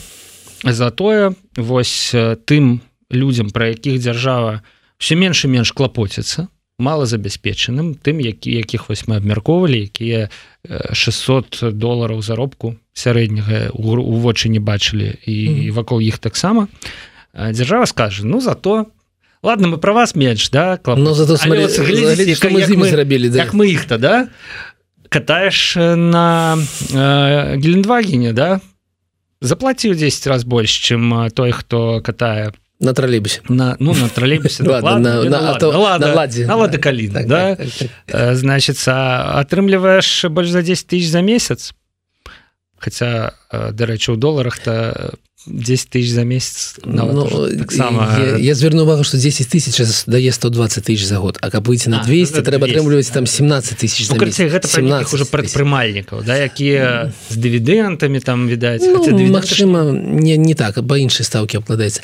Затое вось тым людзям пра якіх дзяржава все менш і менш клапоціцца малазабяспечаным тым які якіх вось мы абмяркоўвалі якія 600 долларов заробку сярэдняга у вочы не бачылі і mm -hmm. вакол іх таксама. Дзяржава скажа ну зато у ладно мы про вас менш да ну, зато смотри, вот, глядите, как, мы, мы зрабілі да. мы их-то да катаешь э, на э, гелендвагене да? Заплатил 10 раз больше чем э, той хто катае на троллейбусе. На ну на троллейбусе. Значится атрымліваешь больш за 10 тысяч за месяц. Хотя дарэчы у долларах то 10 тысяч за месяц ну, так я, я зверну увагу что 10 тысяч дае 120 тысяч за год а каб выйти на 200 а, трэба атрымліваць там 17 тысяч ну, гэта 17 уже прадпрымальнікаў да якія з дывідэнтамі там відаць ну, Мачыма не не так па іншай стаўкі абкладаецца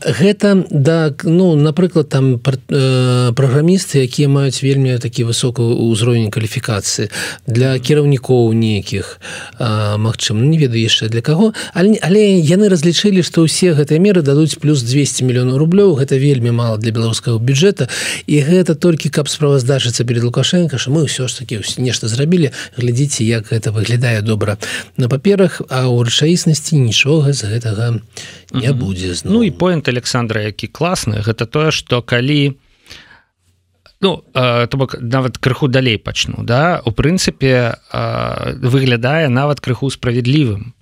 гэта да ну напрыклад там пр, э, праграмісты якія маюць вельмі такі высокі ўзровень кваліфікацыі для кіраўнікоў нейкіх Магчым не ведаю яшчэ для каго але але яны разлічылі што ўсе гэтыя меры дадуць плюс 200 мільёнаў рублёў. Гэта вельмі мало для беларускага бюджэта. І гэта толькі каб справаздачыцца перед лукашенко що мы ўсё ж таки нешта зрабілі. Глядзіце як гэта выглядае добра. На паперах а ў рэчаіснасці нічога з гэтага не будзе зноў. Ну і поинт Александра які класны гэта тое что калі ну то бок нават крыху далей пачну да? У прынцыпе выглядае нават крыху справядлівым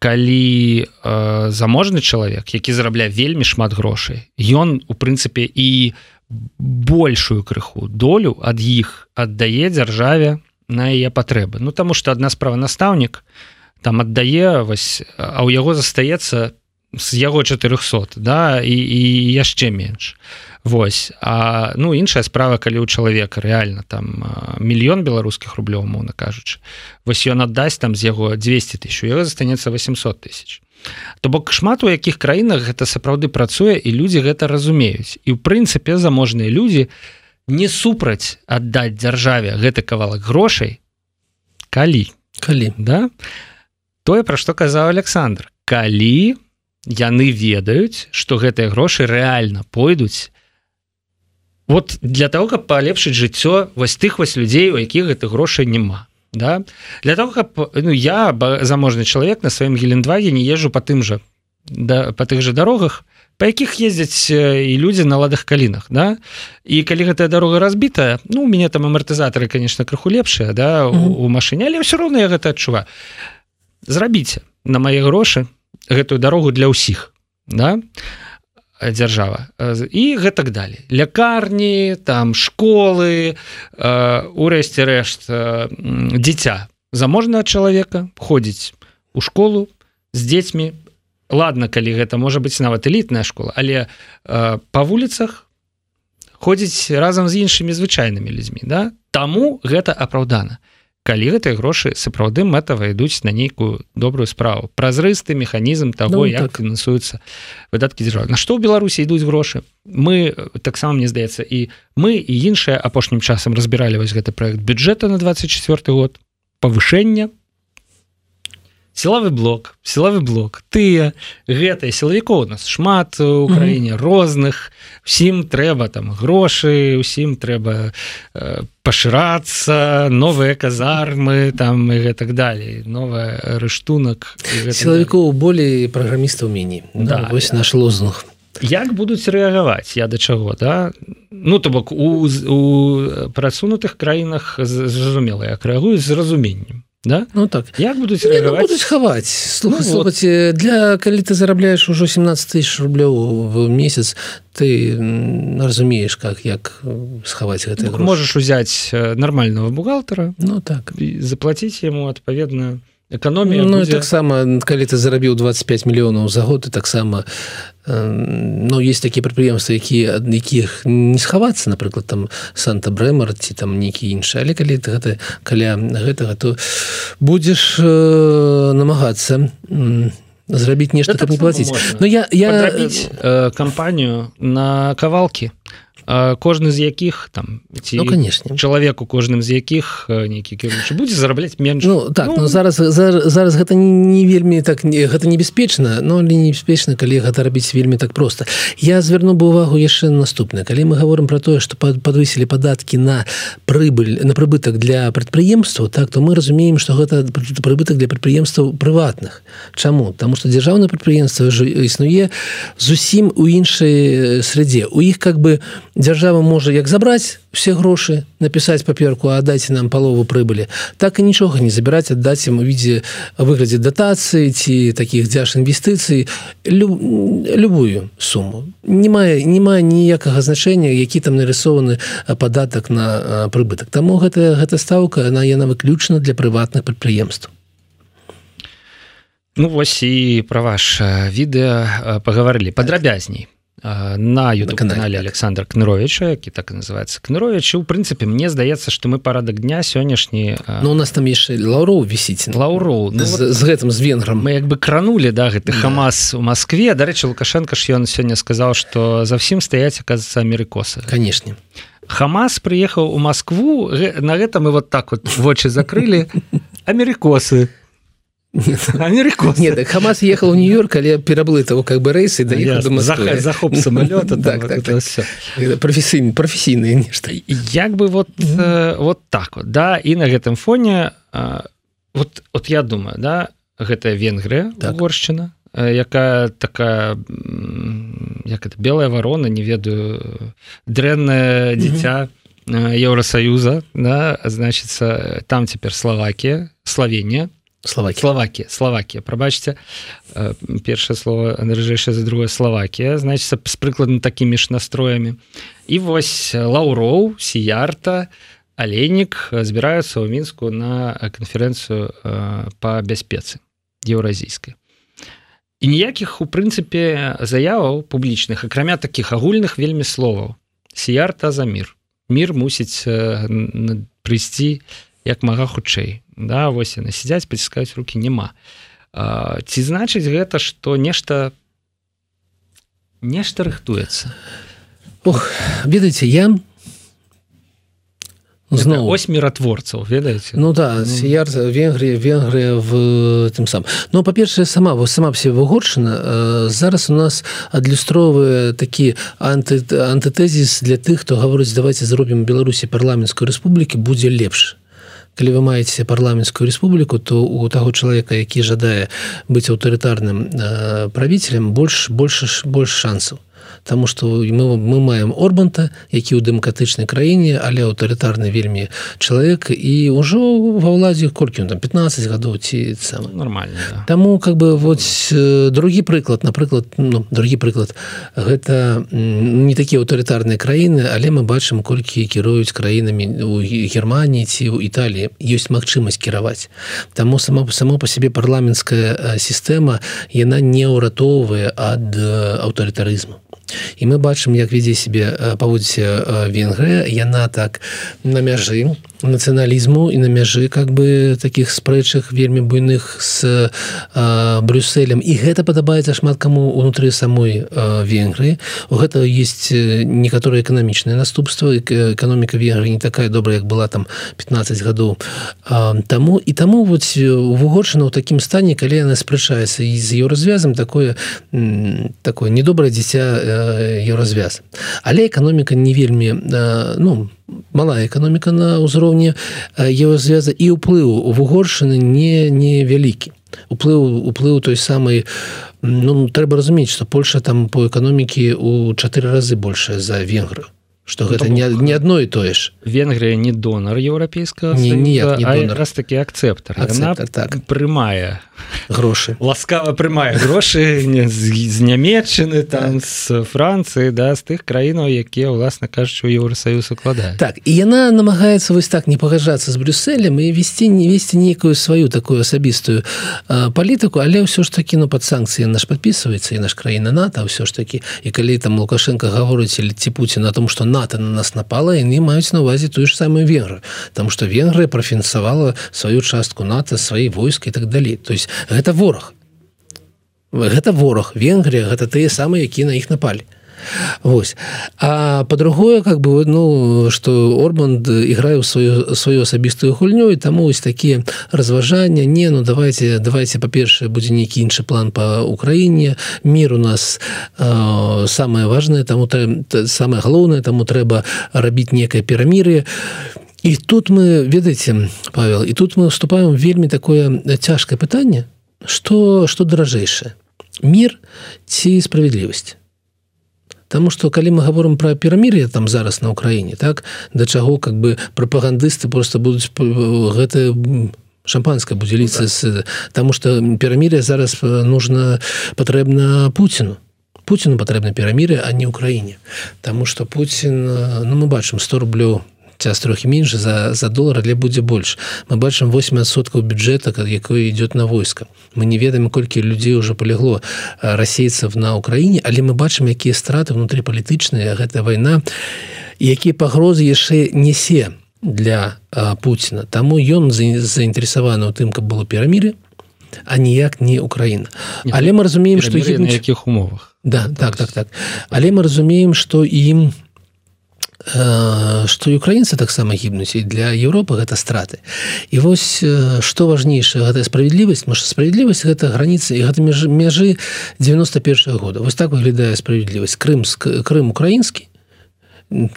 калі э, заможны чалавек які зарабляе вельмі шмат грошай ён у прынцыпе і большую крыху долю ад іх аддае дзяржаве на яе патрэбы. Ну таму что адна справа настаўнік там аддае вось а ў яго застаецца з яго 400 да і, і яшчэ менш. то Вось. А ну іншая справа калі ў чалавека реально там мільён беларускіх рублёў моўна кажучы вось ён аддасць там з яго 200 тысяч яго застанецца 800 тысяч. То бок шмат у якіх краінах гэта сапраўды працуе і людзі гэта разумеюць. І ў прынцыпе заможныя людзі не супраць аддаць дзяржаве гэты кавалак грошай калі. Калі. Да? Тое пра што казаў Александр. Калі яны ведаюць што гэтыя грошы рэальна пойдуць вот для того каб палепшыць жыццё вось тых вось людзей у якіх гэтых грошай няма да? Для того каб ну я заможны чалавек на сваім гелендваге не езжу по тым же да по тых же дарогах по якіх ездзяць і людзі на ладах калінах да? І калі гэтая дарога разбітая ну у мяне там амартызатары конечно крыху лепшыя да у, у машыне але ўсё роўна я гэта адчува зрабіце на мае грошы гэтую дарогу для ўсіх да? а дзяржава. І гэтак далей. Лякарні там школы урэшце рэшт дзіця заможнага чалавека ходзіць у школу з дзецьмі. Ладно калі гэта можа быць нават элітная школа але па вуліцах ходзіць разам з іншымі звычайнымі людзьмі да? Таму гэта апраўдана калі гэтыя грошы сапраўды мэтава ідуць на нейкую добрую справу. Празрысты механізм того ну, як так. фінансуюцца выдаткі дзяржавы. На што ў беларусі ідуць грошы? Мы таксама мне здаецца і мы і іншыя апошнім часам разбіралі вось гэты проект бюджэта на 24 год павышэння сілавы блок сілавы блок тыя гэтыя сілавікоў у нас шмат у краіне mm -hmm. розных. Усім трэба там грошы усім трэба э, пашырацца новыя казармы там і гэтак далей новая рыштунак сілавікоў болей праграмістаў міні да, вось наш лозунг. Як будуць рэагаваць я да чаго да? Ну то бок у, у прасунутых краінах зразумела як рэагуюць з разуменнем да? Ну так. Як будуць ну, будуць хаваць слухай, ну, слухаць, вот. для калі ты зарабляеш ужо 17 тысяч рублёў в месяц ты разумееш как як схаваць гэта ну, можаш узяць нармального бухгалтера ну так. заплатіць яму адпаведна эканомія ну, таксама калі ты зарабіў 25 мільёнаў за год і таксама Ну есть такія прадпрыемствы якія ад якіх не схавацца напрыклад там санта брэмар ці там нейкі іншы але калі ты гэта каля гэтага то будзеш э, намагацца зрабіць нешта каб не плаціць Ну я я э, кампанію на кавалкі кожны з якіх там ці ну, конечно. чалавек у кожным з якіх нейкі кіруючы будзе зарабляць менш. Ну, так ну, ну зараз зараз, зараз гэта не, не вельмі так не, гэта небяспечна но не небяспечна калі гэта рабіць вельмі так просто я звярну бы увагу яшчэ наступна калі мы говорим про тое что подвысілі падаткі на прыбыль на прыбытак для прадпрыемстваў так то мы разумеем что гэта прыбытак для прадпрыемстваў прыватных. Чаму? Потому что дзяржаўнае прадпрыемства існуе зусім у іншай срядзе у іх как бы дзяржава можа як забраць все грошы напісаць паперку аддайце нам палову прыбылі так і нічога не забіраць аддаць ім у відзе выглядзе датацыі ці таких дзяж інвестыцый люб, любую суму. Не мае не мае ніякага значэння які там нарысованы падатак на прыбытак. Таму гэта гэта стаўка она яна выключана для прыватных прадпрыемстваў. Ну вось і пра ваш відэа пагаварылі. Падрабязней на YouTube канале Александр Кныровича які так называется Кнырович у прынцыпе мне здаецца что мы парадак дня сённяшні Ну у нас там яшчэ лаўроў вісіць лаўроў ну, з, вот, з гэтым з венграм мы як бы кранули да гэты хамас у Москве. Дарэчы лукашенко ж ён сёння сказал что за ўсім стаяць аказацца америкосы канешне хамас прыехаў у Москву. На гэта мы вот так вот вочы закрылі америкосы то Америку нет так хамас ехал в нью-йорк але пераблы того как бы рейсы да захоп самолета так, так, так. професійны професійны нешта як бы вот mm -hmm. э, вот так вот да і на гэтым фоне э, вот от я думаю да гэтая венгрыя так. горшчына э, якая такая як это белая ворона не ведаю дрэнное дзіця mm -hmm. еўросоюза да значится там цяпер словакія славения Словакія. Словакія Словакія прабачце э, першае слово наражэйшае за другое Словакія значится з прыкладна такімі ж настроямі і вось лаўроў сіярта аленнік збіраюцца ў мінску на канферэнцыю э, по бяспецы еўразійскай і ніякіх у прынцыпе заяваў публічных акрамя таких агульных вельмі словаў. Сіярта за мир. Мир мусіць э, прыйсці як мага хутчэй. Да вось яны сядзяць паціскаюць руки няма. А, ці значыць гэта что нешта нешта рыхтуецца? Ох ведаеце я зноў ось міратворцаў ведаеце? Ну да сяр венгрія венгрыя в тым сам Ну па-першае сама вось сама все выгоршана зараз у нас адлюстроўвае такі анты антытэзіс для тых хто гаворыць давайте зробім беларусі парламенцкую рэспублікі будзе лепш калі вы маеце парламенцкую республіку то у таго чалавека які жадае быць аўтарытарным э, правіцелем больш больше больш шансаў Таму што мы, мы маем Орбанта, які ў дэмакратычнай краіне, але аўтарытарны вельмі чалавек і ўжо ва ўладзе колькі там 15 гадоў ці сам нормально. Да. Таму как бы вот другі прыклад, напрыклад ну, другі прыклад гэта не такія аўтарытарныя краіны, але мы бачым колькі кіруюць краінамі у Геррманіі ці ў Італіі ёсць магчымасць кіраваць. Таму сама само па сябе парламенцкая сістэма яна не ўратоўвае ад аўтарытарызму і мы бачым як вядзе себе паводзіце венгрыя. Яна так на мяжы нацыяналізму і на мяжы как бы таких спрэчах вельмі буйных с брюсселем. І гэта падабаецца шмат каму унутры самой венгрыі. У гэта есть некаторыя эканамічныя наступствы. Эканоміка венгры не такая добрая як была там 15 гадоў таму. І таму вот вугоршана ў такім стане калі яна спрачаецца і з ее развязам такое такое недобрае дзіця еўразвяз. Але эканоміка не вельмі ну малая эканоміка на ўзроўні еўразвяза і ўплыў у вугоршыны не невялікі. Уплыў уплыў той самай ну трэба разумець што Польша там по эканомікі у чатыры разы большая за венгры что ну, гэта не, не одно і тое ж. Венгрыя не донор еўрапейскага раз такі акцэптар так. прымае грошы ласкава прымае грошы з, з нямметчыны там з Францыі да з тых краінаў якія ўласна кажучы у еўросаюз укладае так і яна намагаецца вось так не пагаджацца з брюсселем і весці не весці нейкую сваю такую асабістую палітыку але ўсё ж такі ну под санкцыі наш подписывается і наш краіна нато ўсё ж такі. І калі там лукашенко гаворыць или ці Пуін на том что на НАТО на нас напала яны маюць на увазе тую ж самую венгры там что венгрыя профінансавала сваю частку НАТО свае войскі і так далей. То есть гэта вораг. Гэта вораг. Венгрія гэта тыя самыя якія на іх напалі. Вось. А по-другое как бы ну что Орбанд играе ў сваю сваю асабістую гульню і таму ось такія разважання. Не ну давайте давайте па-першае будзе нейкі іншы план по Украіне. Мир у нас э, самое важное таму самое галоўнае таму трэба рабіць некае перамір'е. і тут мы ведаеце Павел і тут мы вступаем вельмі такое цяжкае пытанне что что даражэйшае мир ці справядлівасць Таму что калі мы говорим про пірамір'я там зараз на Украіне так да чаго как бы прапагандысты просто будуць гэта шампанское будзе ліцца з тому что пірамір'я зараз нужно патрэбна Пуціну Пуціну патрэбна піраміры а не Украіне Таму что Пуін ну мы бачым 100 рублю час трохі менш за за долар але будзе больш мы бачым 8соткаў бюджэта якое идет на войска. Мы не ведаем колькі людзей уже полегло расейцев на Украіне але мы бачым якія страты внутри палітычныя гэта вайна якія пагрозы яшчэ несе для Пуціна таму ён заінтарэсаваны ў тым каб было пераміры а ніяк не Украіна але мы разумеем что якіх умовах? Да так так так. Але мы разумеем что ім что украінцы таксама гібнуць і для Европы гэта страты. І вось что важнейшая гэтая справядлівасць можа справядлівасць гэта граніцы і гэта межы мяжы 91 -го года. Вось так выглядае справядлівасць. Крымск Крым украінскі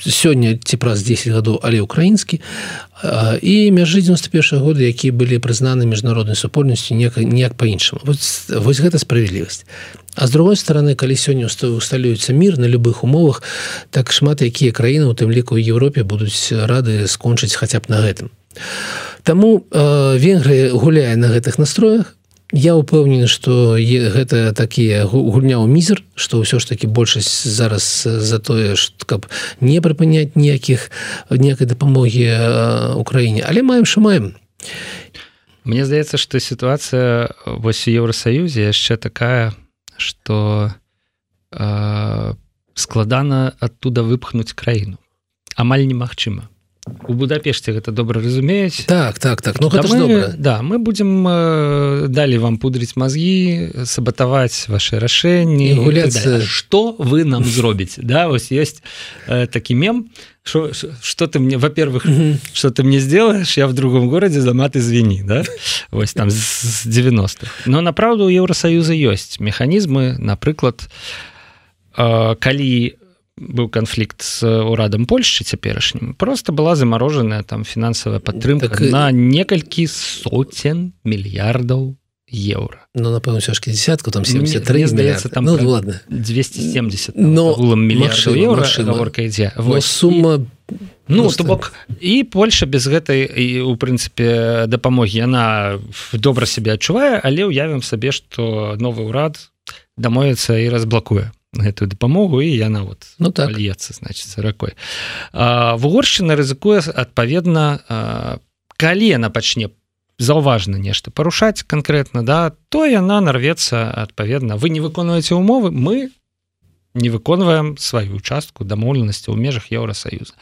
сёння ці праз 10 гадоў але украінскі і мяжы 91 года якія былі прызнаны міжнароднай супольнасцю неяк ніяк по-іншаму вось, вось гэта справядлівасць А з другой стороны калі сёння усталюецца мір на любых умовах так шмат якія краіны у тым ліку Еўропе будуць рады скончыць хаця б на гэтым. Таму э, венгры гуляе на гэтых настроях. Я упэўнены что гэта такія гульня ў мізер что ўсё ж таки большасць зараз за тое каб не прыпыняць ніякіх некай дапамогі Украіне. Але маем що маем. Мне здаецца что сітуацыя вось у Еўросаюзе яшчэ такая что э, складана оттуда выпхнуць краіну амаль немагчыма у будапешце гэта добра разумеюць так так так. Ну да, мы, да мы будем э, далі вам пудрыць мозги сабатаваць ваши рашэнні гуляться что вы нам зробіць да ось есть э, такі мем. Что что ты мне во-первых что ты мне сделаешь я в другом городе за мат извини да? Ось там з 90-х но направду у Еўросаюза ёсць механізмы напрыклад э, калі у быў канфлікт з урадам Польшчы цяперашнім просто была замарожаная там фінансавая падтрымка так, на некалькі соцен мільярдаў евро. Ну напэўна ўсёшкі десятку там 73 здаецца там ну, ладно. 270 но мільярдка ідзе сума Ну то бок і Польша без гэтай і у прынцыпе дапамогі яна добра сябе адчувае але ўявім сабе што новы ўрад дамовіцца і разблакуе гэтую дапамогу і яна вот ну так. льецца значится ракой вугоршчына рызыкуе адпаведна калі яна пачне заўважна нешта парушаць конкретно да то яна нарвецца адпаведна вы не выконваеце умовы мы не выконваем сваю участку дамоўленасці ў межах Еўросаюза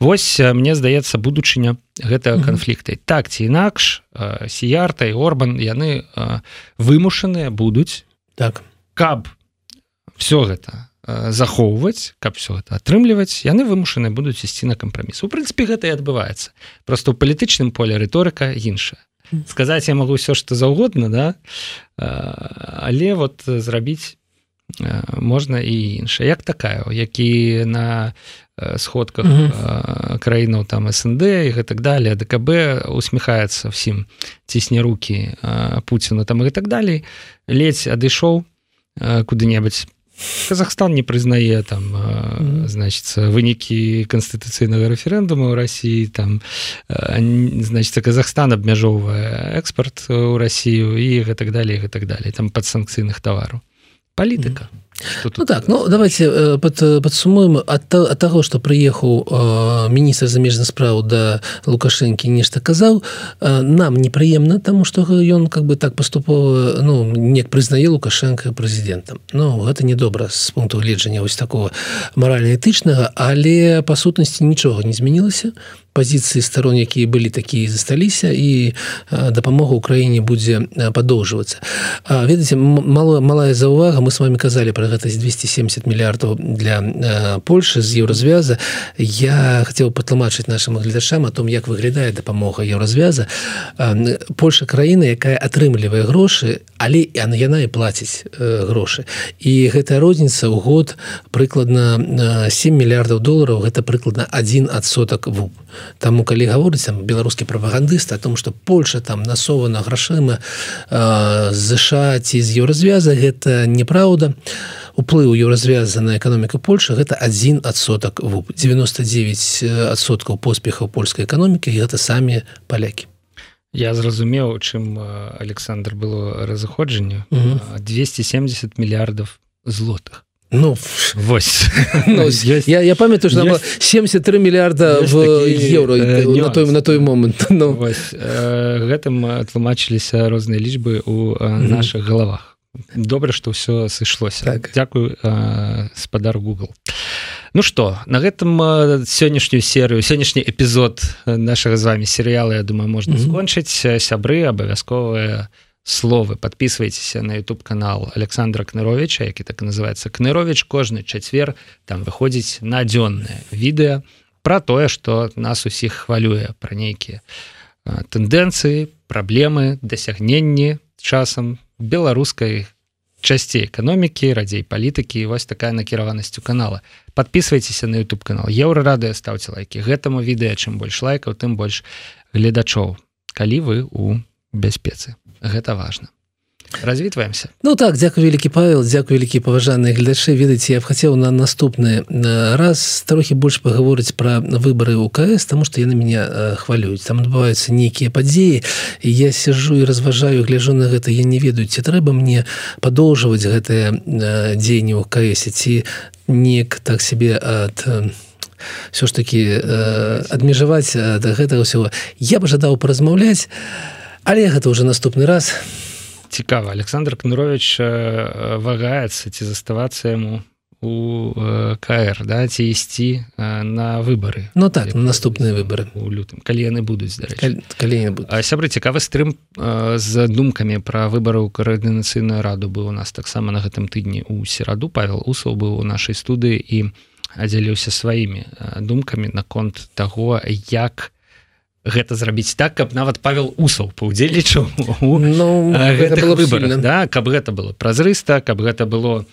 Вось мне здаецца будучыня гэтага канфлікта так ці інакш сіярта і орбан яны вымушаныя будуць так. каб все гэта захоўваць каб все это атрымліваць яны вымушаны будуць ісці на кампраміс. У прынцыпе гэта і адбываецца. Просто ў палітычным поле рыторыка іншая. Сказаць я могу все что заўгодна да? Але вот зрабіць можна і іншая як такая які на сходках mm -hmm. краінаў там СНД і гэтак далее ДКБ усміхаецца всім цісне руки Пуціна там і так далей. Ледзь адышоў куды-небудзь Казахстан не прызнае там mm -hmm. значится вынікі канстытуцыйнага рэферэндума ў Росіі там значится Казахстан абмяжоўвае экспорт у Росію і гэтак далее гэтак далее там пад санкцыйных тавару палітыка mm -hmm. Ну, так ну давайте э, под, подсумуем от, от того что приехал э, міністр замежных справ да лукашэнкі нешта казаў э, нам непрыемна тому что ён как бы так поступова ну не прызнае лукашенко прэзідэнтам Ну гэта недобра с пункту гледжання вось такого маральна-этычнага але па сутнасці нічога не змянілася пазіцыі сторон якія былі такія засталіся і дапамога Украіне будзе падоўжвацца. Ведаце мало малая заўвага мы с вами казалі про гэта 270 мільярдаў для Польши з еўразвяза. Я хацеў патлумачыць нашим гледачам о том як выглядае дапамога еўразвяза. Польша краіна якая атрымлівае грошы але яна яна і плаціць грошы. І гэтая розніца ў год прыкладна 7 мільярдаў долараў гэта прыкладна один адсотак вуп Таму калі гаворыць там беларускі прапагандыст о том что Польша там насована грашыма ЗША ці з еўразвяза гэта неправда уплыў еўразвяза на эканоміка Польша гэта один адсотак в 99 адсоткаў поспехаў польскай эканомікі гэта самі палякі. Я зразумеў чым Александр было разыходжанне. 270 мільярдаў злотых Ну вось. ну, я, я памятаю что 73 мільярда в еўро э, на той на той момант ну. вось, э, гэтым тлумачыліся розныя лічбы у э, наших галавах. Добра что все сышлося. Так. Дякую э, спадар Google. Ну что на гэтым э, сённяшнюю серыю сённяшні эпізод нашага з вами серыяла Я думаю можна mm -hmm. скончыць. Сябры абавязковыя словы. Подписывайтеся на YouTube канал Александра кныровича які так называется кнырович кожны чацвер там выходзіць на дзённое відэа про тое что нас усіх хвалюе про нейкія тэндэнцыі праблемы дасягненні часам беларускай часцей эканомікі радзей палітыкі. Вось такая накіраванасць у канала. Подписывайтеся на YouTube канал еўра радыё ставце лайки гэтаму відэа. Чым больш лайкаў тым больш гледачоў. Калі вы у бяспецы. Гэта важно развітваемся. Ну так дзякую вялікі павел дзякую вялікі паважаныя глядачы ведаеце я б хацеў на наступны э, раз трохі больш пагаворыць пра выбары УКС тому что яны меня э, хвалююць. Там адбываюцца нейкія падзеі. Я сижу і разважаю гляжу на гэта я не ведаю ці трэба мне падоўжваць гэтыя э, дзеянні УКС ці неяк так себе ад все ж таки адмежаваць да гэтага ўсяго. Я бы жадаў паразмаўляць але гэта уже наступны раз. Цікава Александр кнырович вагаецца ці заставацца яму у кр да ці ісці на выборы Ну так на наступныя выборы у лютым. Калі яны будуць калі сябры цікавы стрым з думкамі пра выбары ў каардынацыйную раду быў у нас таксама на гэтым тыдні у сераду. Павел усаў быў у нашай студыі і аддзяліўся сваімі думкамі наконт таго як у гэта зрабіць так каб нават павел усаў паўдзельнічаў ну, выбор да каб гэта было празрыста каб гэта было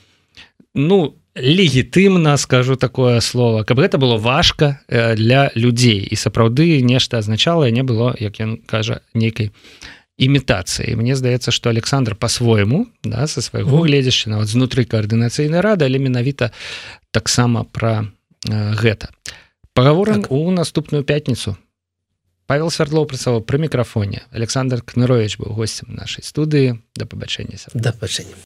ну легітымна скажу такое слово каб гэта было важка для людзей. І сапраўды нешта азначала не было як ён кажа нейкай імітацыі. Мне здаецца что Александр по-свойму да со свайго гледзяшча нават знутры каардынацыйнай рады але менавіта таксама пра гэта. Паговорам так. у наступную пятніцу Павел Свердлоў працаваў пры мікрафоне. Александр Кнырович быў гостцем нашай студыі. Да пабачэння да пабачэння